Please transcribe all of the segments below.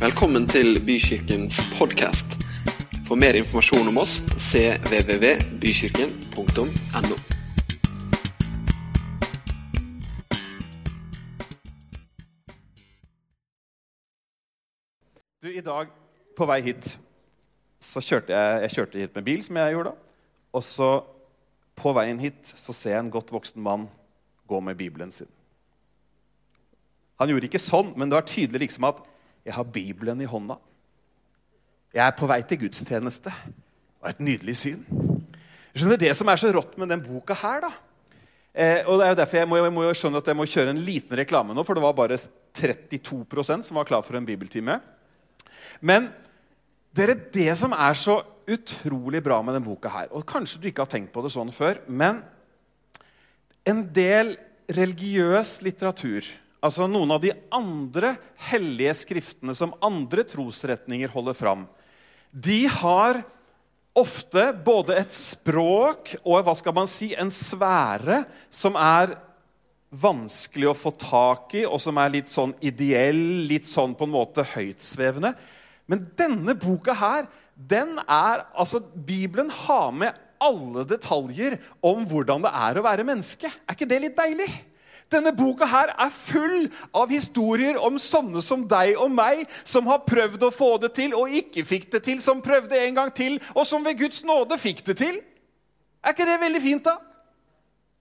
Velkommen til Bykirkens podkast. For mer informasjon om oss cvvvbykirken.no. Du, I dag på vei hit så kjørte jeg, jeg kjørte hit med bil, som jeg gjorde. Og så på veien hit så ser jeg en godt voksen mann gå med Bibelen sin. Han gjorde ikke sånn, men det var tydelig liksom at jeg har Bibelen i hånda. Jeg er på vei til gudstjeneste. Det var et nydelig syn. Skjønner du, Det som er så rått med den boka her, da eh, og det er jo derfor jeg må, jeg må skjønne at jeg må kjøre en liten reklame nå, for det var bare 32% som var klar for en bibeltime. Men dere, det som er så utrolig bra med denne boka her Og kanskje du ikke har tenkt på det sånn før, men en del religiøs litteratur Altså noen av de andre hellige skriftene som andre trosretninger holder fram, de har ofte både et språk og hva skal man si, en sfære som er vanskelig å få tak i, og som er litt sånn ideell, litt sånn på en måte høytsvevende. Men denne boka her, den er Altså, Bibelen har med alle detaljer om hvordan det er å være menneske. Er ikke det litt deilig? Denne boka her er full av historier om sånne som deg og meg, som har prøvd å få det til og ikke fikk det til, som prøvde en gang til, og som ved Guds nåde fikk det til. Er ikke det veldig fint, da?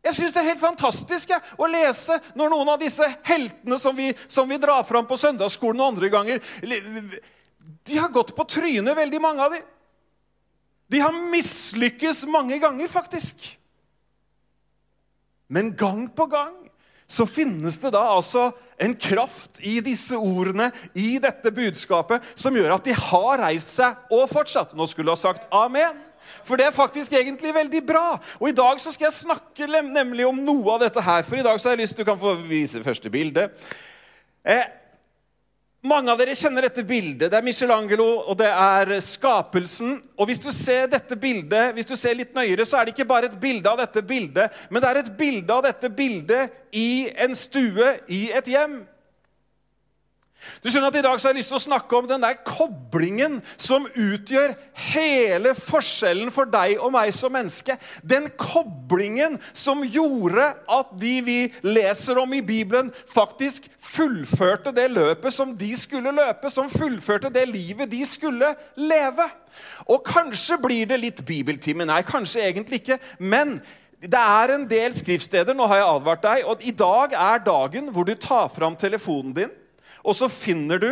Jeg syns det er helt fantastisk ja, å lese når noen av disse heltene som vi, som vi drar fram på søndagsskolen og andre ganger De har gått på trynet, veldig mange av dem. De har mislykkes mange ganger, faktisk. Men gang på gang så finnes det da altså en kraft i disse ordene, i dette budskapet, som gjør at de har reist seg og fortsatt. Nå skulle du ha sagt amen. For det er faktisk egentlig veldig bra. Og I dag så skal jeg snakke nemlig om noe av dette her. For i dag så har jeg lyst du kan få vise første bilde. Eh, mange av dere kjenner dette bildet. Det er Michelangelo, og det er skapelsen. Og hvis du ser dette bildet, hvis du ser litt nøyere, så er det ikke bare et bilde av dette bildet, men det er et bilde av dette bildet i en stue i et hjem. Du skjønner at I dag så har jeg lyst til å snakke om den der koblingen som utgjør hele forskjellen for deg og meg som menneske. Den koblingen som gjorde at de vi leser om i Bibelen, faktisk fullførte det løpet som de skulle løpe, som fullførte det livet de skulle leve. Og kanskje blir det litt bibeltime. Nei, kanskje egentlig ikke. Men det er en del skriftsteder nå har jeg advart deg, og i dag er dagen hvor du tar fram telefonen din og så finner du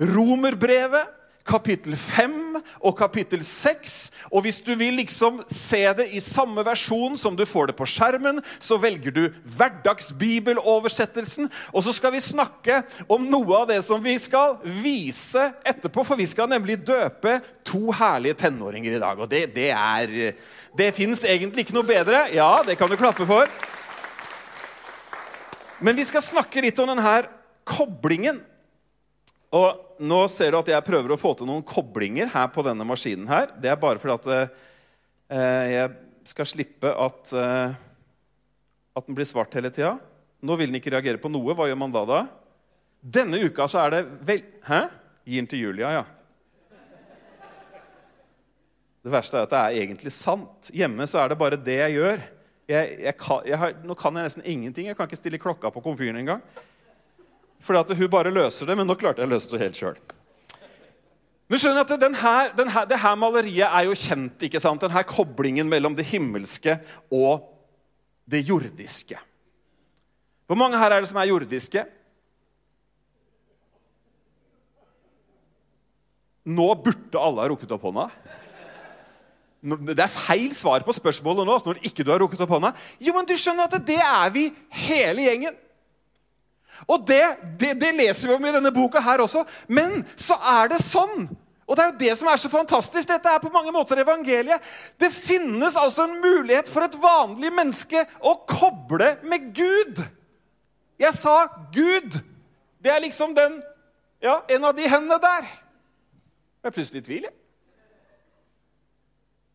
Romerbrevet, kapittel 5 og kapittel 6. Og hvis du vil liksom se det i samme versjon som du får det på skjermen, så velger du hverdagsbibeloversettelsen. Og så skal vi snakke om noe av det som vi skal vise etterpå. For vi skal nemlig døpe to herlige tenåringer i dag. Og det, det er Det fins egentlig ikke noe bedre. Ja, det kan du klappe for. Men vi skal snakke litt om denne koblingen. Og nå ser du at jeg prøver å få til noen koblinger her på denne maskinen. her. Det er bare fordi at eh, jeg skal slippe at, eh, at den blir svart hele tida. Nå vil den ikke reagere på noe. Hva gjør man da? da? Denne uka så er det vel... Hæ? Gir den til Julia, ja. Det verste er at det er egentlig sant. Hjemme så er det bare det jeg gjør. Jeg, jeg kan, jeg har, nå kan jeg nesten ingenting. Jeg kan ikke stille klokka på komfyren engang. Fordi at hun bare løser det, men nå klarte jeg å løse det helt sjøl. Men skjønner at det her maleriet er jo kjent. ikke sant? Denne koblingen mellom det himmelske og det jordiske. Hvor mange her er det som er jordiske? Nå burde alle ha rukket opp hånda. Det er feil svar på spørsmålet nå. når ikke du har rukket opp hånda. Jo, men du skjønner at det er vi hele gjengen. Og det, det, det, leser vi om i denne boka her også. Men så er det sånn. Og det er jo det som er så fantastisk. Dette er på mange måter evangeliet. Det finnes altså en mulighet for et vanlig menneske å koble med Gud. Jeg sa Gud. Det er liksom den Ja, en av de hendene der. Jeg er plutselig i tvil, jeg.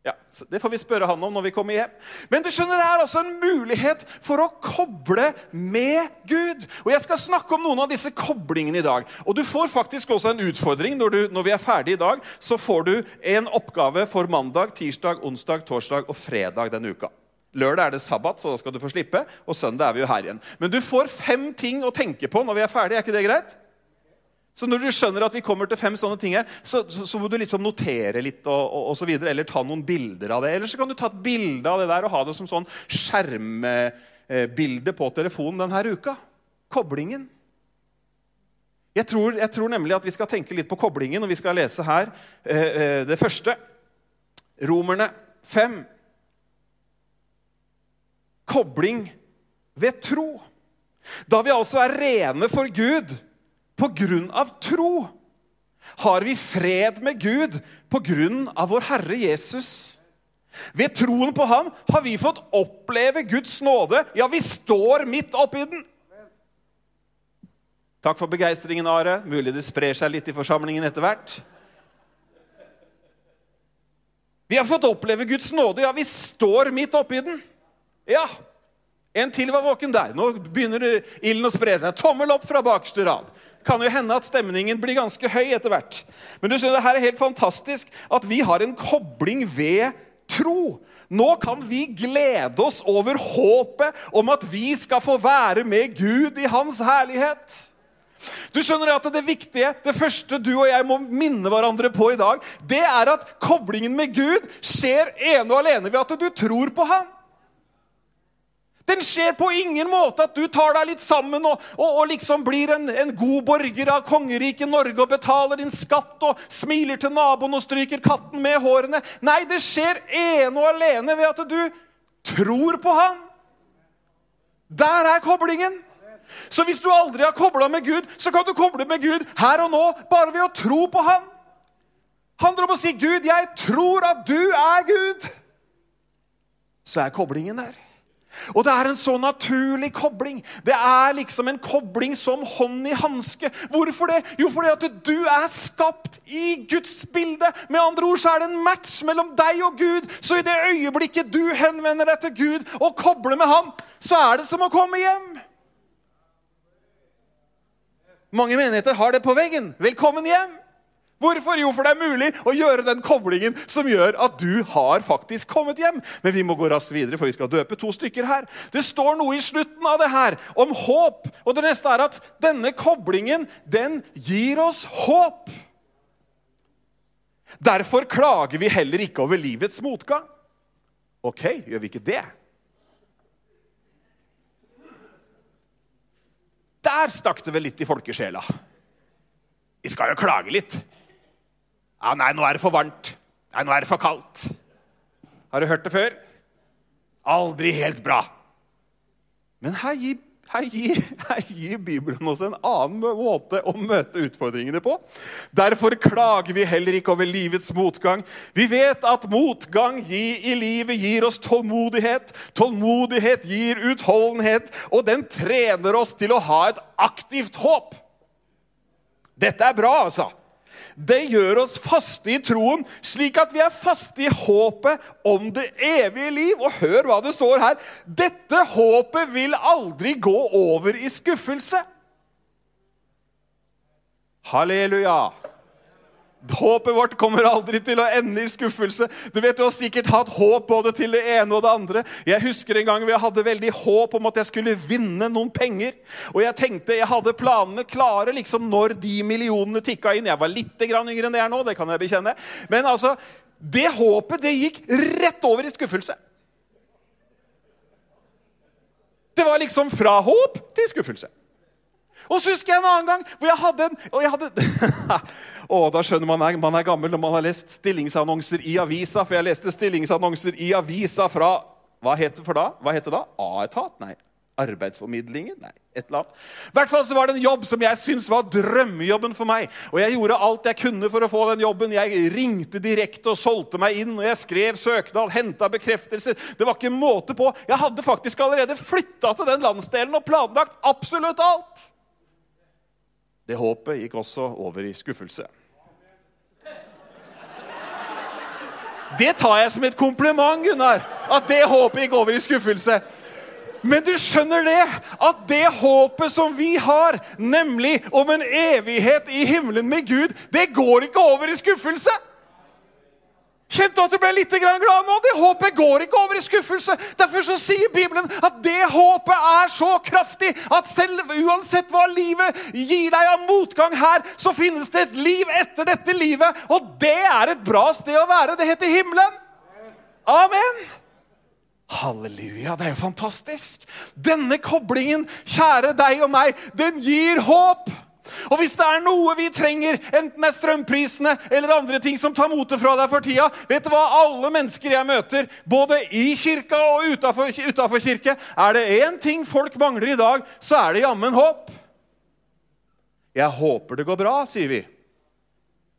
Ja, Det får vi spørre han om når vi kommer hjem. Men du skjønner, det er altså en mulighet for å koble med Gud. Og Jeg skal snakke om noen av disse koblingene i dag. Og Du får faktisk også en utfordring. Når, du, når vi er ferdige i dag, så får du en oppgave for mandag, tirsdag, onsdag, torsdag og fredag denne uka. Lørdag er det sabbat, så da skal du få slippe. Og søndag er vi jo her igjen. Men du får fem ting å tenke på når vi er ferdige. Er ikke det greit? Så når du skjønner at vi kommer til fem sånne ting her, så, så, så må du liksom notere litt, og, og, og, så videre, eller ta noen bilder av det. Eller så kan du ta et bilde av det der og ha det som sånn skjermbilde på telefonen denne uka. Koblingen. Jeg tror, jeg tror, nemlig at vi skal tenke litt på koblingen, og vi skal lese her eh, eh det første. Romerne 5. Kobling ved tro. Da vi altså er rene for Gud på grunn av tro har vi fred med Gud på grunn av vår Herre Jesus. Ved troen på ham har vi fått oppleve Guds nåde. Ja, vi står midt oppi den. Takk for begeistringen, Are. Mulig det sprer seg litt i forsamlingen etter hvert. Vi har fått oppleve Guds nåde. Ja, vi står midt oppi den. Ja. En til var våken der. Nå begynner ilden å spre seg. Tommel opp fra bakerste rad kan jo hende at stemningen blir ganske høy etter hvert. Men du skjønner, det her er helt fantastisk at vi har en kobling ved tro. Nå kan vi glede oss over håpet om at vi skal få være med Gud i Hans herlighet. Du skjønner at Det viktige, det første du og jeg må minne hverandre på i dag, det er at koblingen med Gud skjer ene og alene ved at du tror på Han. Den skjer på ingen måte at du tar deg litt sammen og, og, og liksom blir en, en, god borger av kongeriket Norge og betaler din skatt og smiler til naboen og stryker katten med hårene. Nei, det skjer ene og alene ved at du tror på han. Der er koblingen. Så hvis du aldri har kobla med Gud, så kan du koble med Gud her og nå bare ved å tro på han. handler om å si, 'Gud, jeg tror at du er Gud'. Så er koblingen der. Og det er en så naturlig kobling. Det er liksom en kobling som hånd i hanske. Hvorfor det? Jo, fordi at du er skapt i Guds bilde. Med andre ord så er det en match mellom deg og Gud. Så i det øyeblikket du henvender deg til Gud og kobler med ham, så er det som å komme hjem. Mange menigheter har det på veggen. Velkommen hjem. Hvorfor? Jo, for det er mulig å gjøre den koblingen som gjør at du har faktisk kommet hjem. Men vi må gå raskt videre, for vi skal døpe to stykker her. Det står noe i slutten av det her om håp. Og det neste er at denne koblingen, den gir oss håp. Derfor klager vi heller ikke over livets motgang. Ok, gjør vi ikke det? Der stakk det vel litt i folkesjela. Vi skal jo klage litt. Ja, nei, nå er det for varmt. Nei, nå er det for kaldt. Har du hørt det før? Aldri helt bra. Men her gir, her gir, her gir Bibelen oss en annen måte å møte utfordringene på. Derfor klager vi heller ikke over livets motgang. Vi vet at motgang i livet gir oss tålmodighet. Tålmodighet gir utholdenhet, og den trener oss til å ha et aktivt håp. Dette er bra, altså det gjør oss faste i troen, slik at vi er faste i håpet om det evige liv. Og hør hva det står her. Dette håpet vil aldri gå over i skuffelse. Halleluja. Håpet vårt kommer aldri til å ende i skuffelse. Du vet, du har sikkert hatt håp både til det ene og det andre. Jeg husker en gang vi hadde veldig håp om at jeg skulle vinne noen penger. Og jeg tenkte jeg hadde planene klare liksom når de millionene tikka inn. Jeg var litt yngre enn det er nå, det kan jeg bekjenne. Men altså, det håpet det gikk rett over i skuffelse. Det var liksom fra håp til skuffelse. Og så husker jeg en annen gang hvor jeg hadde en og jeg hadde, Å, Da skjønner man at man er gammel når man har lest stillingsannonser i avisa. For jeg leste stillingsannonser i avisa fra Hva het det for da? Hva het det da? A-etat? Nei. Arbeidsformidlingen? Nei, et eller annet. I hvert fall så var det en jobb som jeg syntes var drømmejobben for meg. Og jeg gjorde alt jeg kunne for å få den jobben. Jeg ringte direkte og solgte meg inn. Og jeg skrev søknad, henta bekreftelser. Det var ikke måte på. Jeg hadde faktisk allerede flytta til den landsdelen og planlagt absolutt alt. Det håpet gikk også over i skuffelse. Det tar jeg som et kompliment, Gunnar. At det håpet gikk over i skuffelse. Men du skjønner det, at det håpet som vi har, nemlig om en evighet i himmelen med Gud, det går ikke over i skuffelse. Kjente du at du ble litt glad nå? Det håpet går ikke over i skuffelse. Derfor så sier Bibelen at det håpet er så kraftig at selv uansett hva livet gir deg av motgang her, så finnes det et liv etter dette livet. Og det er et bra sted å være. Det heter himmelen. Amen. Halleluja, det er jo fantastisk. Denne koblingen, kjære deg og meg, den gir håp. Og hvis det er noe vi trenger, enten det er strømprisene eller andre ting som tar motet fra deg for tida Vet du hva? Alle mennesker jeg møter, både i kirka og utafor kirke, er det én ting folk mangler i dag, så er det jammen håp. Jeg håper det går bra, sier vi.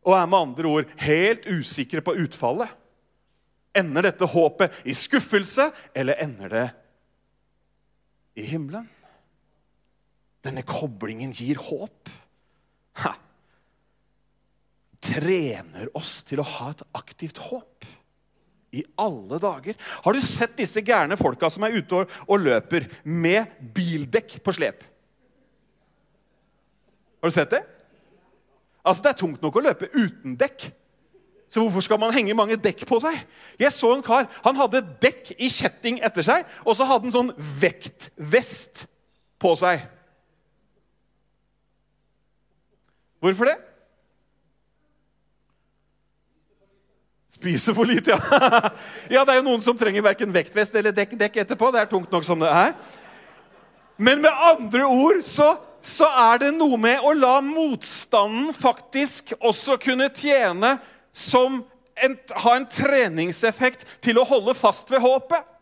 Og er med andre ord helt usikre på utfallet. Ender dette håpet i skuffelse, eller ender det i himmelen? Denne koblingen gir håp. Ha. Trener oss til å ha et aktivt håp. I alle dager. Har du sett disse gærne folka som er ute og løper med bildekk på slep? Har du sett det? Altså, Det er tungt nok å løpe uten dekk. Så hvorfor skal man henge mange dekk på seg? Jeg så en kar, Han hadde dekk i kjetting etter seg, og så hadde han sånn vektvest på seg. Hvorfor det? Spiser for lite, ja. ja, det er jo noen som trenger verken vektvest eller dekk, dekk etterpå. Det er tungt nok som det er. Men med andre ord så, så er det noe med å la motstanden faktisk også kunne tjene som en, ha en treningseffekt til å holde fast ved håpet.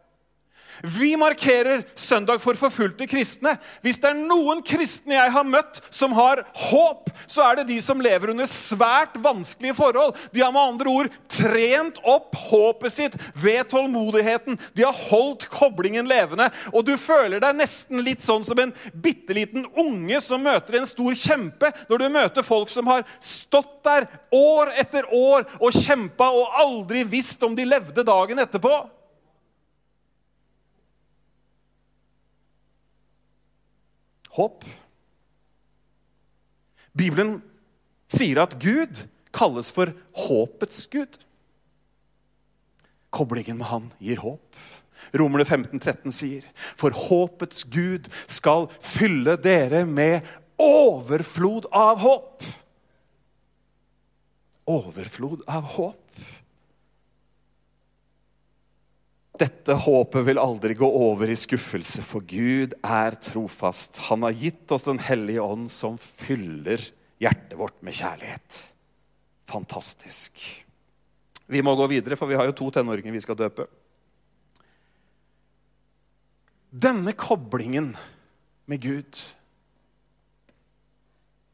Vi markerer søndag for forfulgte kristne. Hvis det er noen kristne jeg har møtt som har håp, så er det de som lever under svært vanskelige forhold. De har med andre ord trent opp håpet sitt ved tålmodigheten. De har holdt koblingen levende. Og du føler deg nesten litt sånn som en bitte liten unge som møter en stor kjempe, når du møter folk som har stått der år etter år og kjempa og aldri visst om de levde dagen etterpå. Håp. Bibelen sier at Gud kalles for håpets gud. Koblingen med han gir håp. Romerne 15, 13 sier, for håpets Gud skal fylle dere med overflod av håp. Overflod av håp. Dette håpet vil aldri gå over i skuffelse, for Gud er trofast. Han har gitt oss Den hellige ånd, som fyller hjertet vårt med kjærlighet. Fantastisk. Vi må gå videre, for vi har jo to tenåringer vi skal døpe. Denne koblingen med Gud,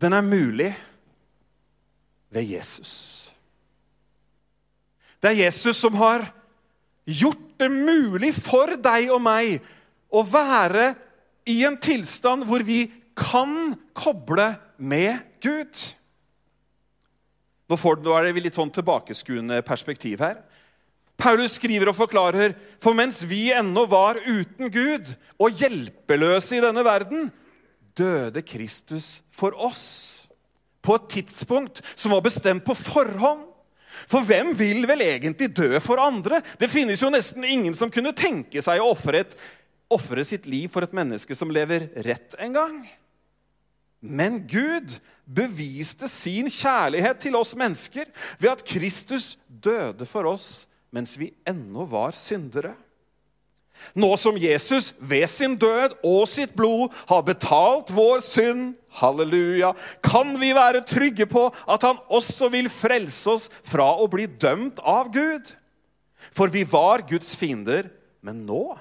den er mulig ved Jesus. Det er Jesus som har gjort det mulig for deg og meg å være i en tilstand hvor vi kan koble med Gud. Nå, får, nå er det litt sånn tilbakeskuende perspektiv her. Paulus skriver og forklarer for mens vi ennå var uten Gud og hjelpeløse i denne verden, døde Kristus for oss. På et tidspunkt som var bestemt på forhånd. For hvem vil vel egentlig dø for andre? Det finnes jo nesten ingen som kunne tenke seg å ofre sitt liv for et menneske som lever rett en gang. Men Gud beviste sin kjærlighet til oss mennesker ved at Kristus døde for oss mens vi ennå var syndere. Nå som Jesus ved sin død og sitt blod har betalt vår synd, halleluja, kan vi være trygge på at han også vil frelse oss fra å bli dømt av Gud. For vi var Guds fiender, men nå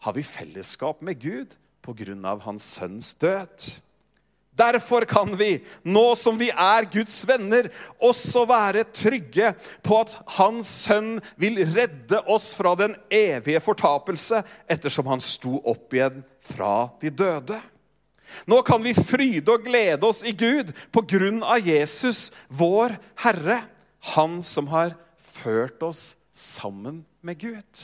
har vi fellesskap med Gud av hans sønns død. Derfor kan vi, nå som vi er Guds venner, også være trygge på at Hans sønn vil redde oss fra den evige fortapelse, ettersom han sto opp igjen fra de døde. Nå kan vi fryde og glede oss i Gud på grunn av Jesus, vår Herre, Han som har ført oss sammen med Gud.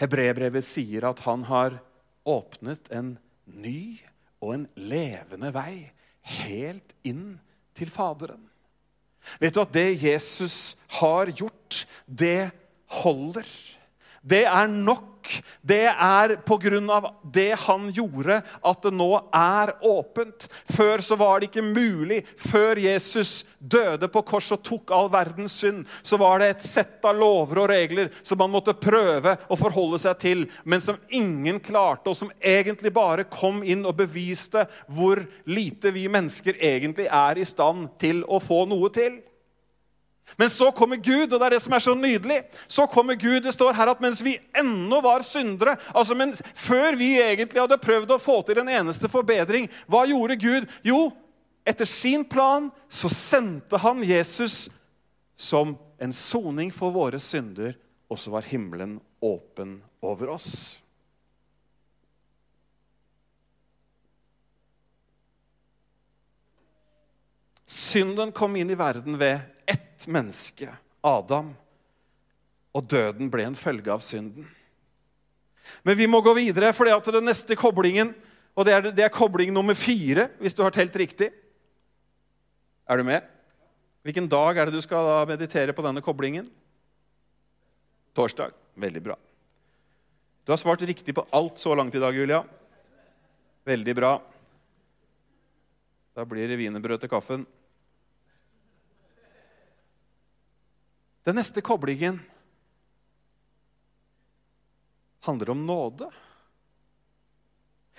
Hebrebrevet sier at han har åpnet en ny og en levende vei helt inn til Faderen. Vet du at det Jesus har gjort, det holder. Det er nok. Det er pga. det han gjorde, at det nå er åpent. Før så var det ikke mulig. Før Jesus døde på kors og tok all verdens synd, så var det et sett av lover og regler som man måtte prøve å forholde seg til, men som ingen klarte, og som egentlig bare kom inn og beviste hvor lite vi mennesker egentlig er i stand til å få noe til. Men så kommer Gud, og det er det som er så nydelig. Så kommer Gud, Det står her at mens vi ennå var syndere, altså mens, før vi egentlig hadde prøvd å få til en eneste forbedring, hva gjorde Gud? Jo, etter sin plan så sendte han Jesus som en soning for våre synder, og så var himmelen åpen over oss. Synden kom inn i verden ved ett menneske, Adam. Og døden ble en følge av synden. Men vi må gå videre, for den neste koblingen og det er, det er kobling nummer fire, hvis du har telt riktig. Er du med? Hvilken dag er det du skal meditere på denne koblingen? Torsdag. Veldig bra. Du har svart riktig på alt så langt i dag, Julia. Veldig bra. Da blir det wienerbrød til kaffen. Den neste koblingen handler om nåde.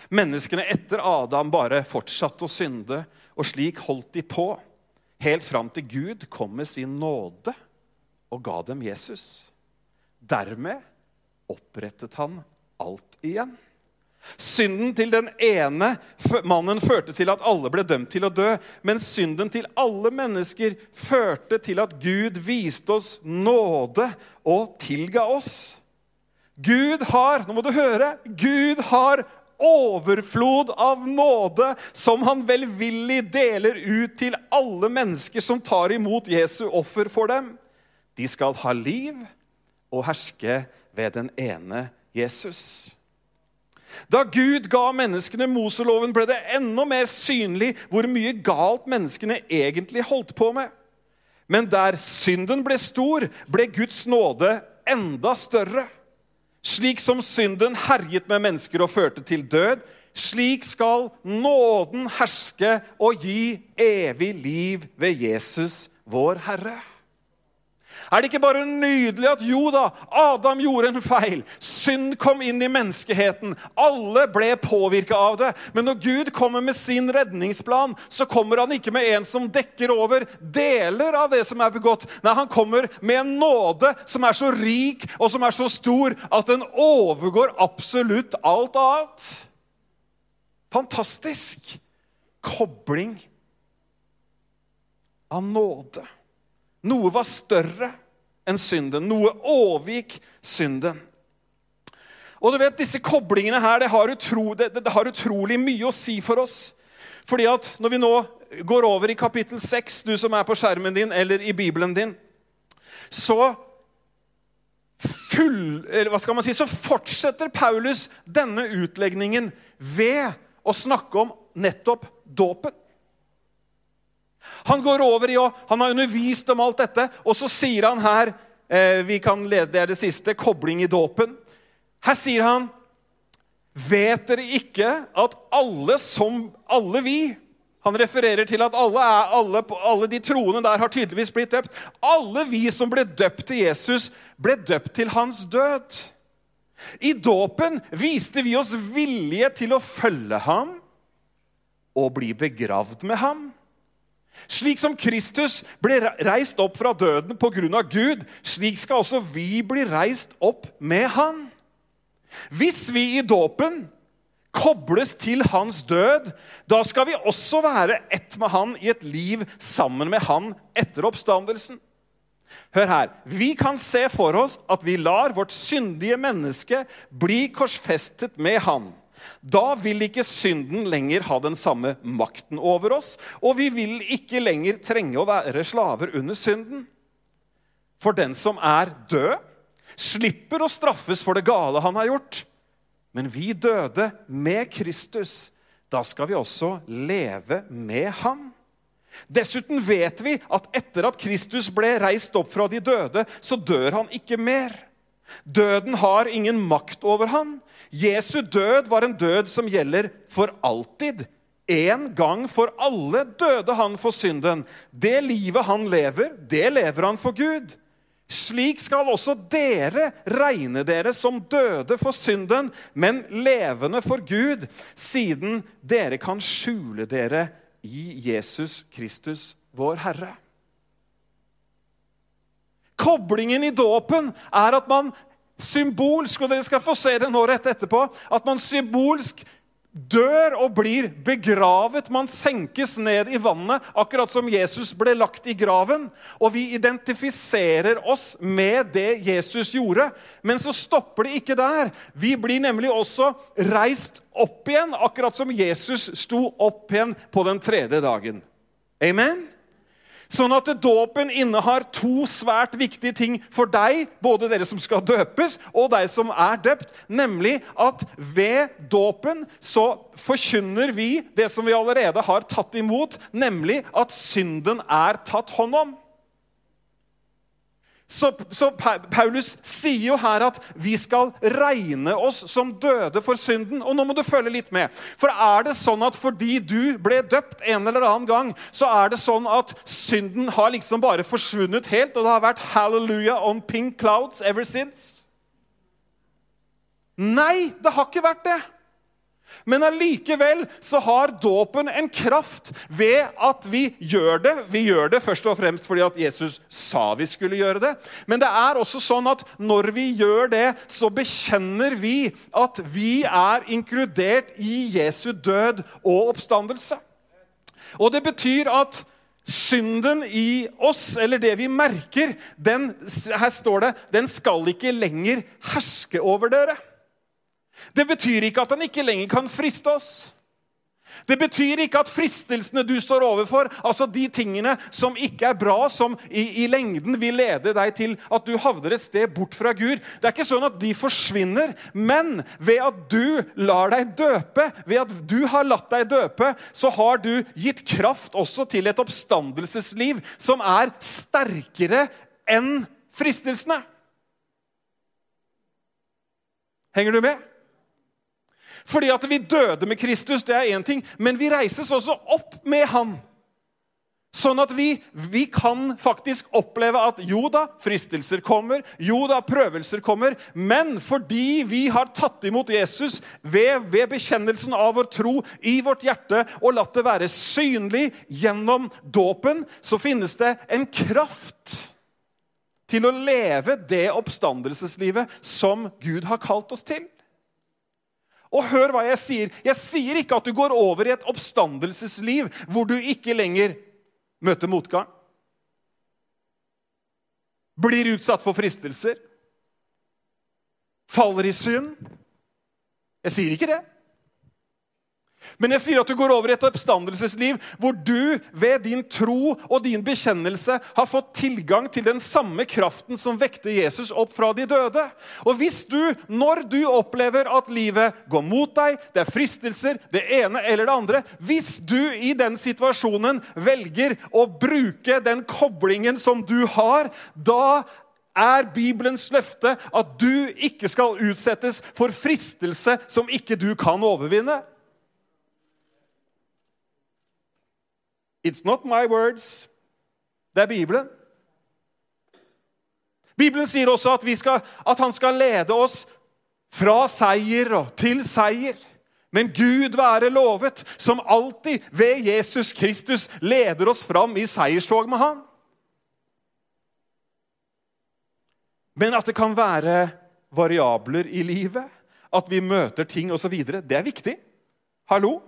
Menneskene etter Adam bare fortsatte å synde, og slik holdt de på. Helt fram til Gud kom med sin nåde og ga dem Jesus. Dermed opprettet han alt igjen. Synden til den ene mannen førte til at alle ble dømt til å dø. Men synden til alle mennesker førte til at Gud viste oss nåde og tilga oss. Gud har nå må du høre, Gud har overflod av nåde som han velvillig deler ut til alle mennesker som tar imot Jesu offer for dem. De skal ha liv og herske ved den ene Jesus. Da Gud ga menneskene Moseloven, ble det enda mer synlig hvor mye galt menneskene egentlig holdt på med. Men der synden ble stor, ble Guds nåde enda større. Slik som synden herjet med mennesker og førte til død, slik skal nåden herske og gi evig liv ved Jesus, vår Herre. Er det ikke bare nydelig at jo da, Adam gjorde en feil? Synd kom inn i menneskeheten. Alle ble påvirka av det. Men når Gud kommer med sin redningsplan, så kommer han ikke med en som dekker over deler av det som er begått. Nei, han kommer med en nåde som er så rik og som er så stor at den overgår absolutt alt annet. Fantastisk kobling av nåde. Noe var større enn synden. Noe overgikk synden. Og du vet, Disse koblingene her, det har, utro, det, det har, utrolig mye å si for oss. Fordi at når vi nå går over i kapittel 6, du som er på skjermen din eller i Bibelen din, så, full, hva skal man si, så fortsetter Paulus denne utlegningen ved å snakke om nettopp dåpen. Han går over i å, han har undervist om alt dette, og så sier han her eh, vi kan lede, Det det siste kobling i dåpen. Her sier han Vet dere ikke at alle som Alle vi Han refererer til at alle, er, alle, alle de troende der har tydeligvis blitt døpt. Alle vi som ble døpt til Jesus, ble døpt til hans død. I dåpen viste vi oss villige til å følge ham og bli begravd med ham. Slik som Kristus ble reist opp fra døden pga. Gud, slik skal også vi bli reist opp med Han. Hvis vi i dåpen kobles til hans død, da skal vi også være ett med han i et liv sammen med han etter oppstandelsen. Hør her. Vi kan se for oss at vi lar vårt syndige menneske bli korsfestet med han. Da vil ikke synden lenger ha den samme makten over oss, og vi vil ikke lenger trenge å være slaver under synden. For den som er død, slipper å straffes for det gale han har gjort. Men vi døde med Kristus. Da skal vi også leve med ham. Dessuten vet vi at etter at Kristus ble reist opp fra de døde, så dør han ikke mer. Døden har ingen makt over han. Jesu død var en død som gjelder for alltid. En gang for alle døde han for synden. Det livet han lever, det lever han for Gud. Slik skal også dere regne dere som døde for synden, men levende for Gud, siden dere kan skjule dere i Jesus Kristus, vår Herre. Koblingen i dåpen er at man symbolsk og dere skal få se det nå rett etterpå, at man symbolsk dør og blir begravet. Man senkes ned i vannet, akkurat som Jesus ble lagt i graven. Og vi identifiserer oss med det Jesus gjorde. Men så stopper det ikke der. Vi blir nemlig også reist opp igjen, akkurat som Jesus sto opp igjen på den tredje dagen. Amen? Sånn at dåpen innehar to svært viktige ting for deg, både dere som skal døpes, og deg som er døpt. Nemlig at ved dåpen så forkynner vi det som vi allerede har tatt imot, nemlig at synden er tatt hånd om. Så, så, Paulus sier jo her at vi skal regne oss som døde for synden. Og nå må du følge litt med. For er det sånn at fordi du ble døpt en eller annen gang, så er det sånn at synden har liksom bare forsvunnet helt, og det har vært 'hallelujah on pink clouds ever since'? Nei, det har ikke vært det. Men allikevel så har dåpen en kraft ved at vi gjør det. Vi gjør det først og fremst fordi at Jesus sa vi skulle gjøre det. Men det er også sånn at når vi gjør det, så bekjenner vi at vi er inkludert i Jesu død og oppstandelse. Og det betyr at synden i oss, eller det vi merker, den, her står det, den skal ikke lenger herske over dere. Det betyr ikke at han ikke lenger kan friste oss. Det betyr ikke at fristelsene du står overfor, altså de tingene som ikke er bra, som i, i, lengden vil lede deg til at du havner et sted bort fra Gud Det er ikke sånn at de forsvinner, men ved at du lar deg døpe, ved at du har latt deg døpe, så har du gitt kraft også til et oppstandelsesliv som er sterkere enn fristelsene. Henger du med? Fordi at vi døde med Kristus, det er én ting, men vi reises også opp med Han. Sånn at vi, vi, kan faktisk oppleve at jo da, fristelser kommer, jo da, prøvelser kommer. Men fordi vi har tatt imot Jesus ved, ved bekjennelsen av vår tro i vårt hjerte og latt det være synlig gjennom dåpen, så finnes det en kraft til å leve det oppstandelseslivet som Gud har kalt oss til. Og hør hva jeg sier. Jeg sier ikke at du går over i et oppstandelsesliv hvor du ikke lenger møter motgang. Blir utsatt for fristelser. Faller i synd. Jeg sier ikke det. Men jeg sier at du går over i et oppstandelsesliv hvor du ved din tro og din bekjennelse har fått tilgang til den samme kraften som vekte Jesus opp fra de døde. Og hvis du, når du opplever at livet går mot deg, det er fristelser, det ene eller det andre Hvis du i den situasjonen velger å bruke den koblingen som du har, da er Bibelens løfte at du ikke skal utsettes for fristelse som ikke du kan overvinne. It's not my words. Det er Bibelen. Bibelen sier også at, skal, at han skal lede oss fra seier og til seier. Men Gud være lovet, som alltid ved Jesus Kristus leder oss fram i seierstog med Han. Men at det kan være variabler i livet, at vi møter ting osv., det er viktig. Hallo?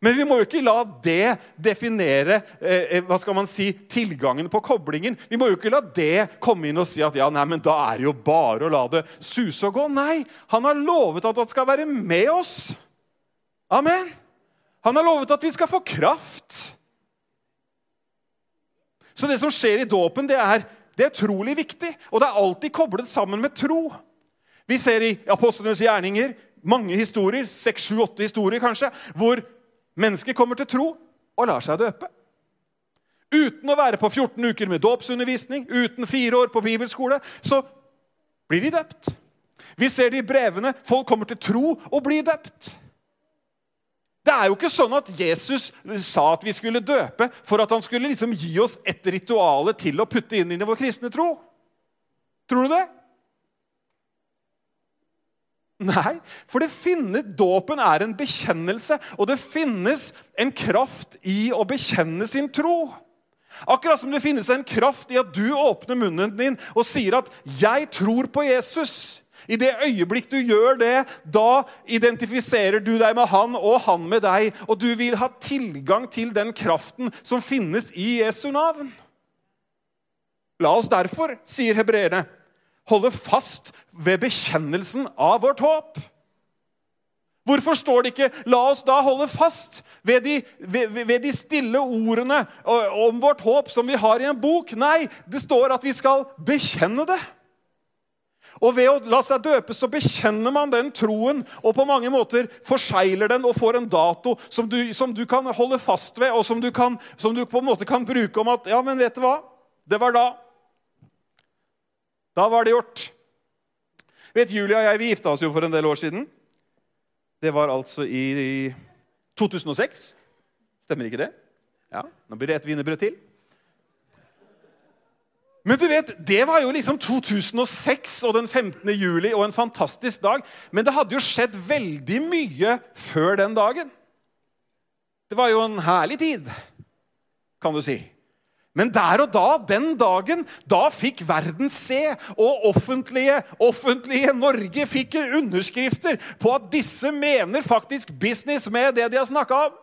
Men vi må jo ikke la det definere eh, eh, hva skal man si, tilgangen på koblingen. Vi må jo ikke la det komme inn og si at ja, nei, men da er det jo bare å la det suse og gå. Nei, han har lovet at han skal være med oss. Amen. Han har lovet at vi skal få kraft. Så det som skjer i dåpen, det er det er utrolig viktig, og det er alltid koblet sammen med tro. Vi ser i apostlenes gjerninger mange historier, seks, sju, åtte historier kanskje, hvor mennesker kommer til tro og lar seg døpe. Uten å være på 14 uker med dåpsundervisning, uten fire år på bibelskole, så blir de døpt. Vi ser det i brevene. Folk kommer til tro og blir døpt. Det er jo ikke sånn at Jesus sa at vi skulle døpe for at han skulle liksom gi oss et rituale til å putte inn i vår kristne tro. Tror du det? Nei, for det finnes, dåpen er en bekjennelse, og det finnes en kraft i å bekjenne sin tro. Akkurat som det finnes en kraft i at du åpner munnen din og sier at 'jeg tror på Jesus'. I det øyeblikk du gjør det, da identifiserer du deg med han og han med deg. Og du vil ha tilgang til den kraften som finnes i Jesu navn. La oss derfor, sier hebreerne, holde fast ved bekjennelsen av vårt håp. Hvorfor står det ikke 'la oss da holde fast ved de, ved, ved de, stille ordene om vårt håp som vi har i en bok'? Nei, det står at vi skal bekjenne det. Og Ved å la seg døpe så bekjenner man den troen og på mange måter forsegler den og får en dato som du, som du kan holde fast ved, og som du, kan, som du, på en måte kan bruke om at ja, men vet du hva? Det var da. Da var det gjort. Vet Julia og jeg vi gifta oss jo for en del år siden. Det var altså i, i 2006. Stemmer ikke det? Ja, Nå blir det et wienerbrød til. Men du vet, Det var jo liksom 2006 og den 15. juli og en fantastisk dag. Men det hadde jo skjedd veldig mye før den dagen. Det var jo en herlig tid, kan du si. Men der og da, den dagen, da fikk verden se, og offentlige, offentlige Norge fikk underskrifter på at disse mener faktisk business med det de har snakka om.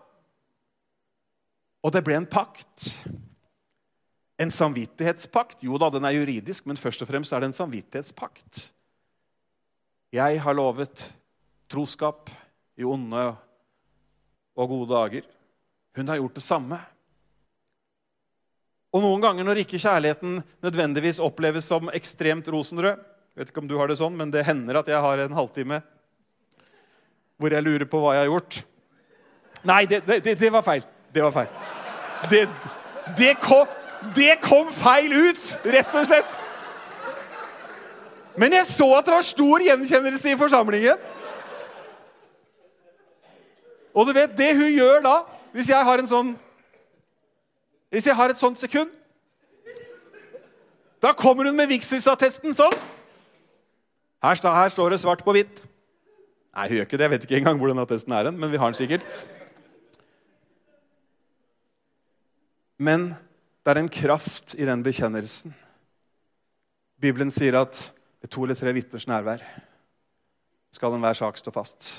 Og det ble en pakt. En samvittighetspakt. Jo da, den er juridisk, men først og fremst er det en samvittighetspakt. Jeg har lovet troskap i onde og gode dager. Hun har gjort det samme. Og noen ganger når ikke kjærligheten nødvendigvis oppleves som ekstremt rosenrød jeg vet ikke om du har det sånn, men det hender at jeg har en halvtime hvor jeg lurer på hva jeg har gjort. Nei, det, det, det var feil. Det var feil. Det, det, kom, det kom feil ut, rett og slett. Men jeg så at det var stor gjenkjennelse i forsamlingen. Og du vet, det hun gjør da, hvis jeg har en sånn hvis jeg har et sånt sekund Da kommer hun med vigselsattesten sånn. Her, her, står det svart på hvitt. Nei, hun gjør ikke det. Jeg vet ikke engang hvor den attesten er, men vi har den sikkert. Men det er en kraft i den bekjennelsen. Bibelen sier at ved to eller tre vitners nærvær skal enhver sak stå fast.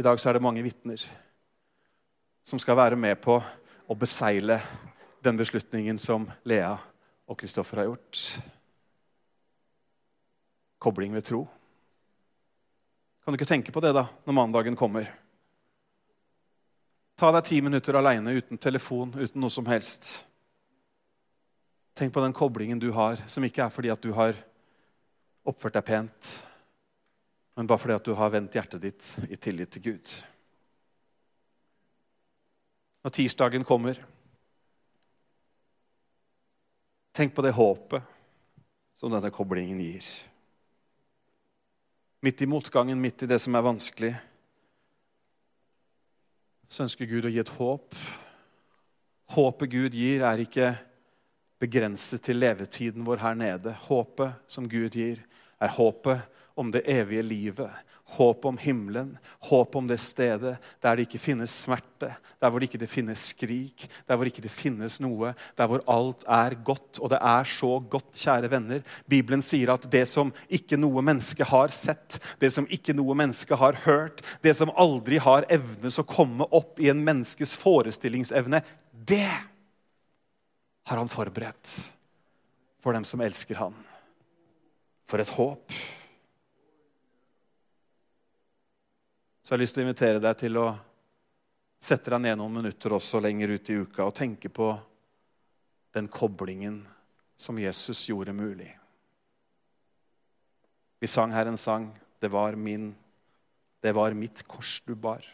I dag så er det mange vitner som skal være med på å besegle den beslutningen som Lea og Kristoffer har gjort. Kobling ved tro. Kan du ikke tenke på det da, når mandagen kommer? Ta deg ti minutter aleine uten telefon, uten noe som helst. Tenk på den koblingen du har, som ikke er fordi at du har oppført deg pent, men bare fordi at du har vendt hjertet ditt i tillit til Gud. Når tirsdagen kommer, tenk på det håpet som denne koblingen gir. Midt i motgangen, midt i det som er vanskelig, så ønsker Gud å gi et håp. Håpet Gud gir, er ikke begrenset til levetiden vår her nede. Håpet som Gud gir, er håpet om det evige livet. Håp om himmelen, håp om det stedet der det ikke finnes smerte, der hvor det ikke finnes skrik, der hvor det ikke finnes noe, der hvor alt er godt. Og det er så godt, kjære venner. Bibelen sier at det som ikke noe menneske har sett, det som ikke noe menneske har hørt, det som aldri har evnes å komme opp i en menneskes forestillingsevne, det har han forberedt for dem som elsker han. For et håp. Så jeg lyst til å invitere deg til å sette deg ned noen minutter også lenger ut i uka og tenke på den koblingen som Jesus gjorde mulig. Vi sang her en sang. Det var, min, det var mitt kors du bar.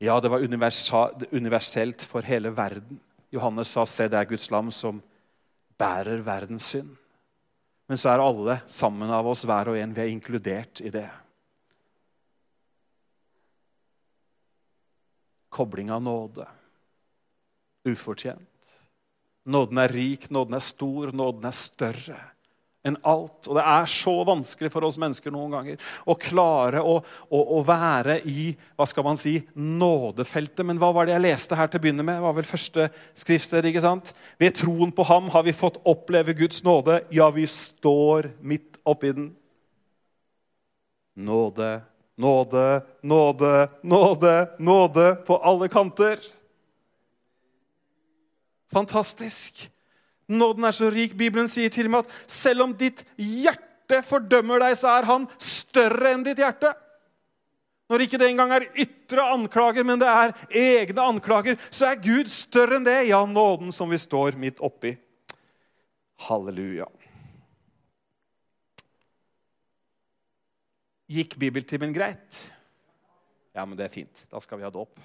Ja, det var universelt for hele verden. Johannes sa, 'Se, det er Guds lam som bærer verdens synd'. Men så er alle sammen av oss, hver og en, vi er inkludert i det. Kobling av nåde. Ufortjent. Nåden er rik, nåden er stor, nåden er større enn alt. Og det er så vanskelig for oss mennesker noen ganger å klare å, å, å, være i hva skal man si, nådefeltet. Men hva var det jeg leste her til å begynne med? Det var vel første skriftsted, ikke sant? Ved troen på ham har vi fått oppleve Guds nåde. Ja, vi står midt oppi den. Nåde, nåde, nåde, nåde, nåde på alle kanter. Fantastisk. Nåden er så rik. Bibelen sier til og med at selv om ditt hjerte fordømmer deg, så er han større enn ditt hjerte. Når ikke det engang er ytre anklager, men det er egne anklager, så er Gud større enn det. Ja, nåden som vi står midt oppi. Halleluja. Gikk bibeltimen greit? Ja, men det er fint. Da skal vi ha dåp.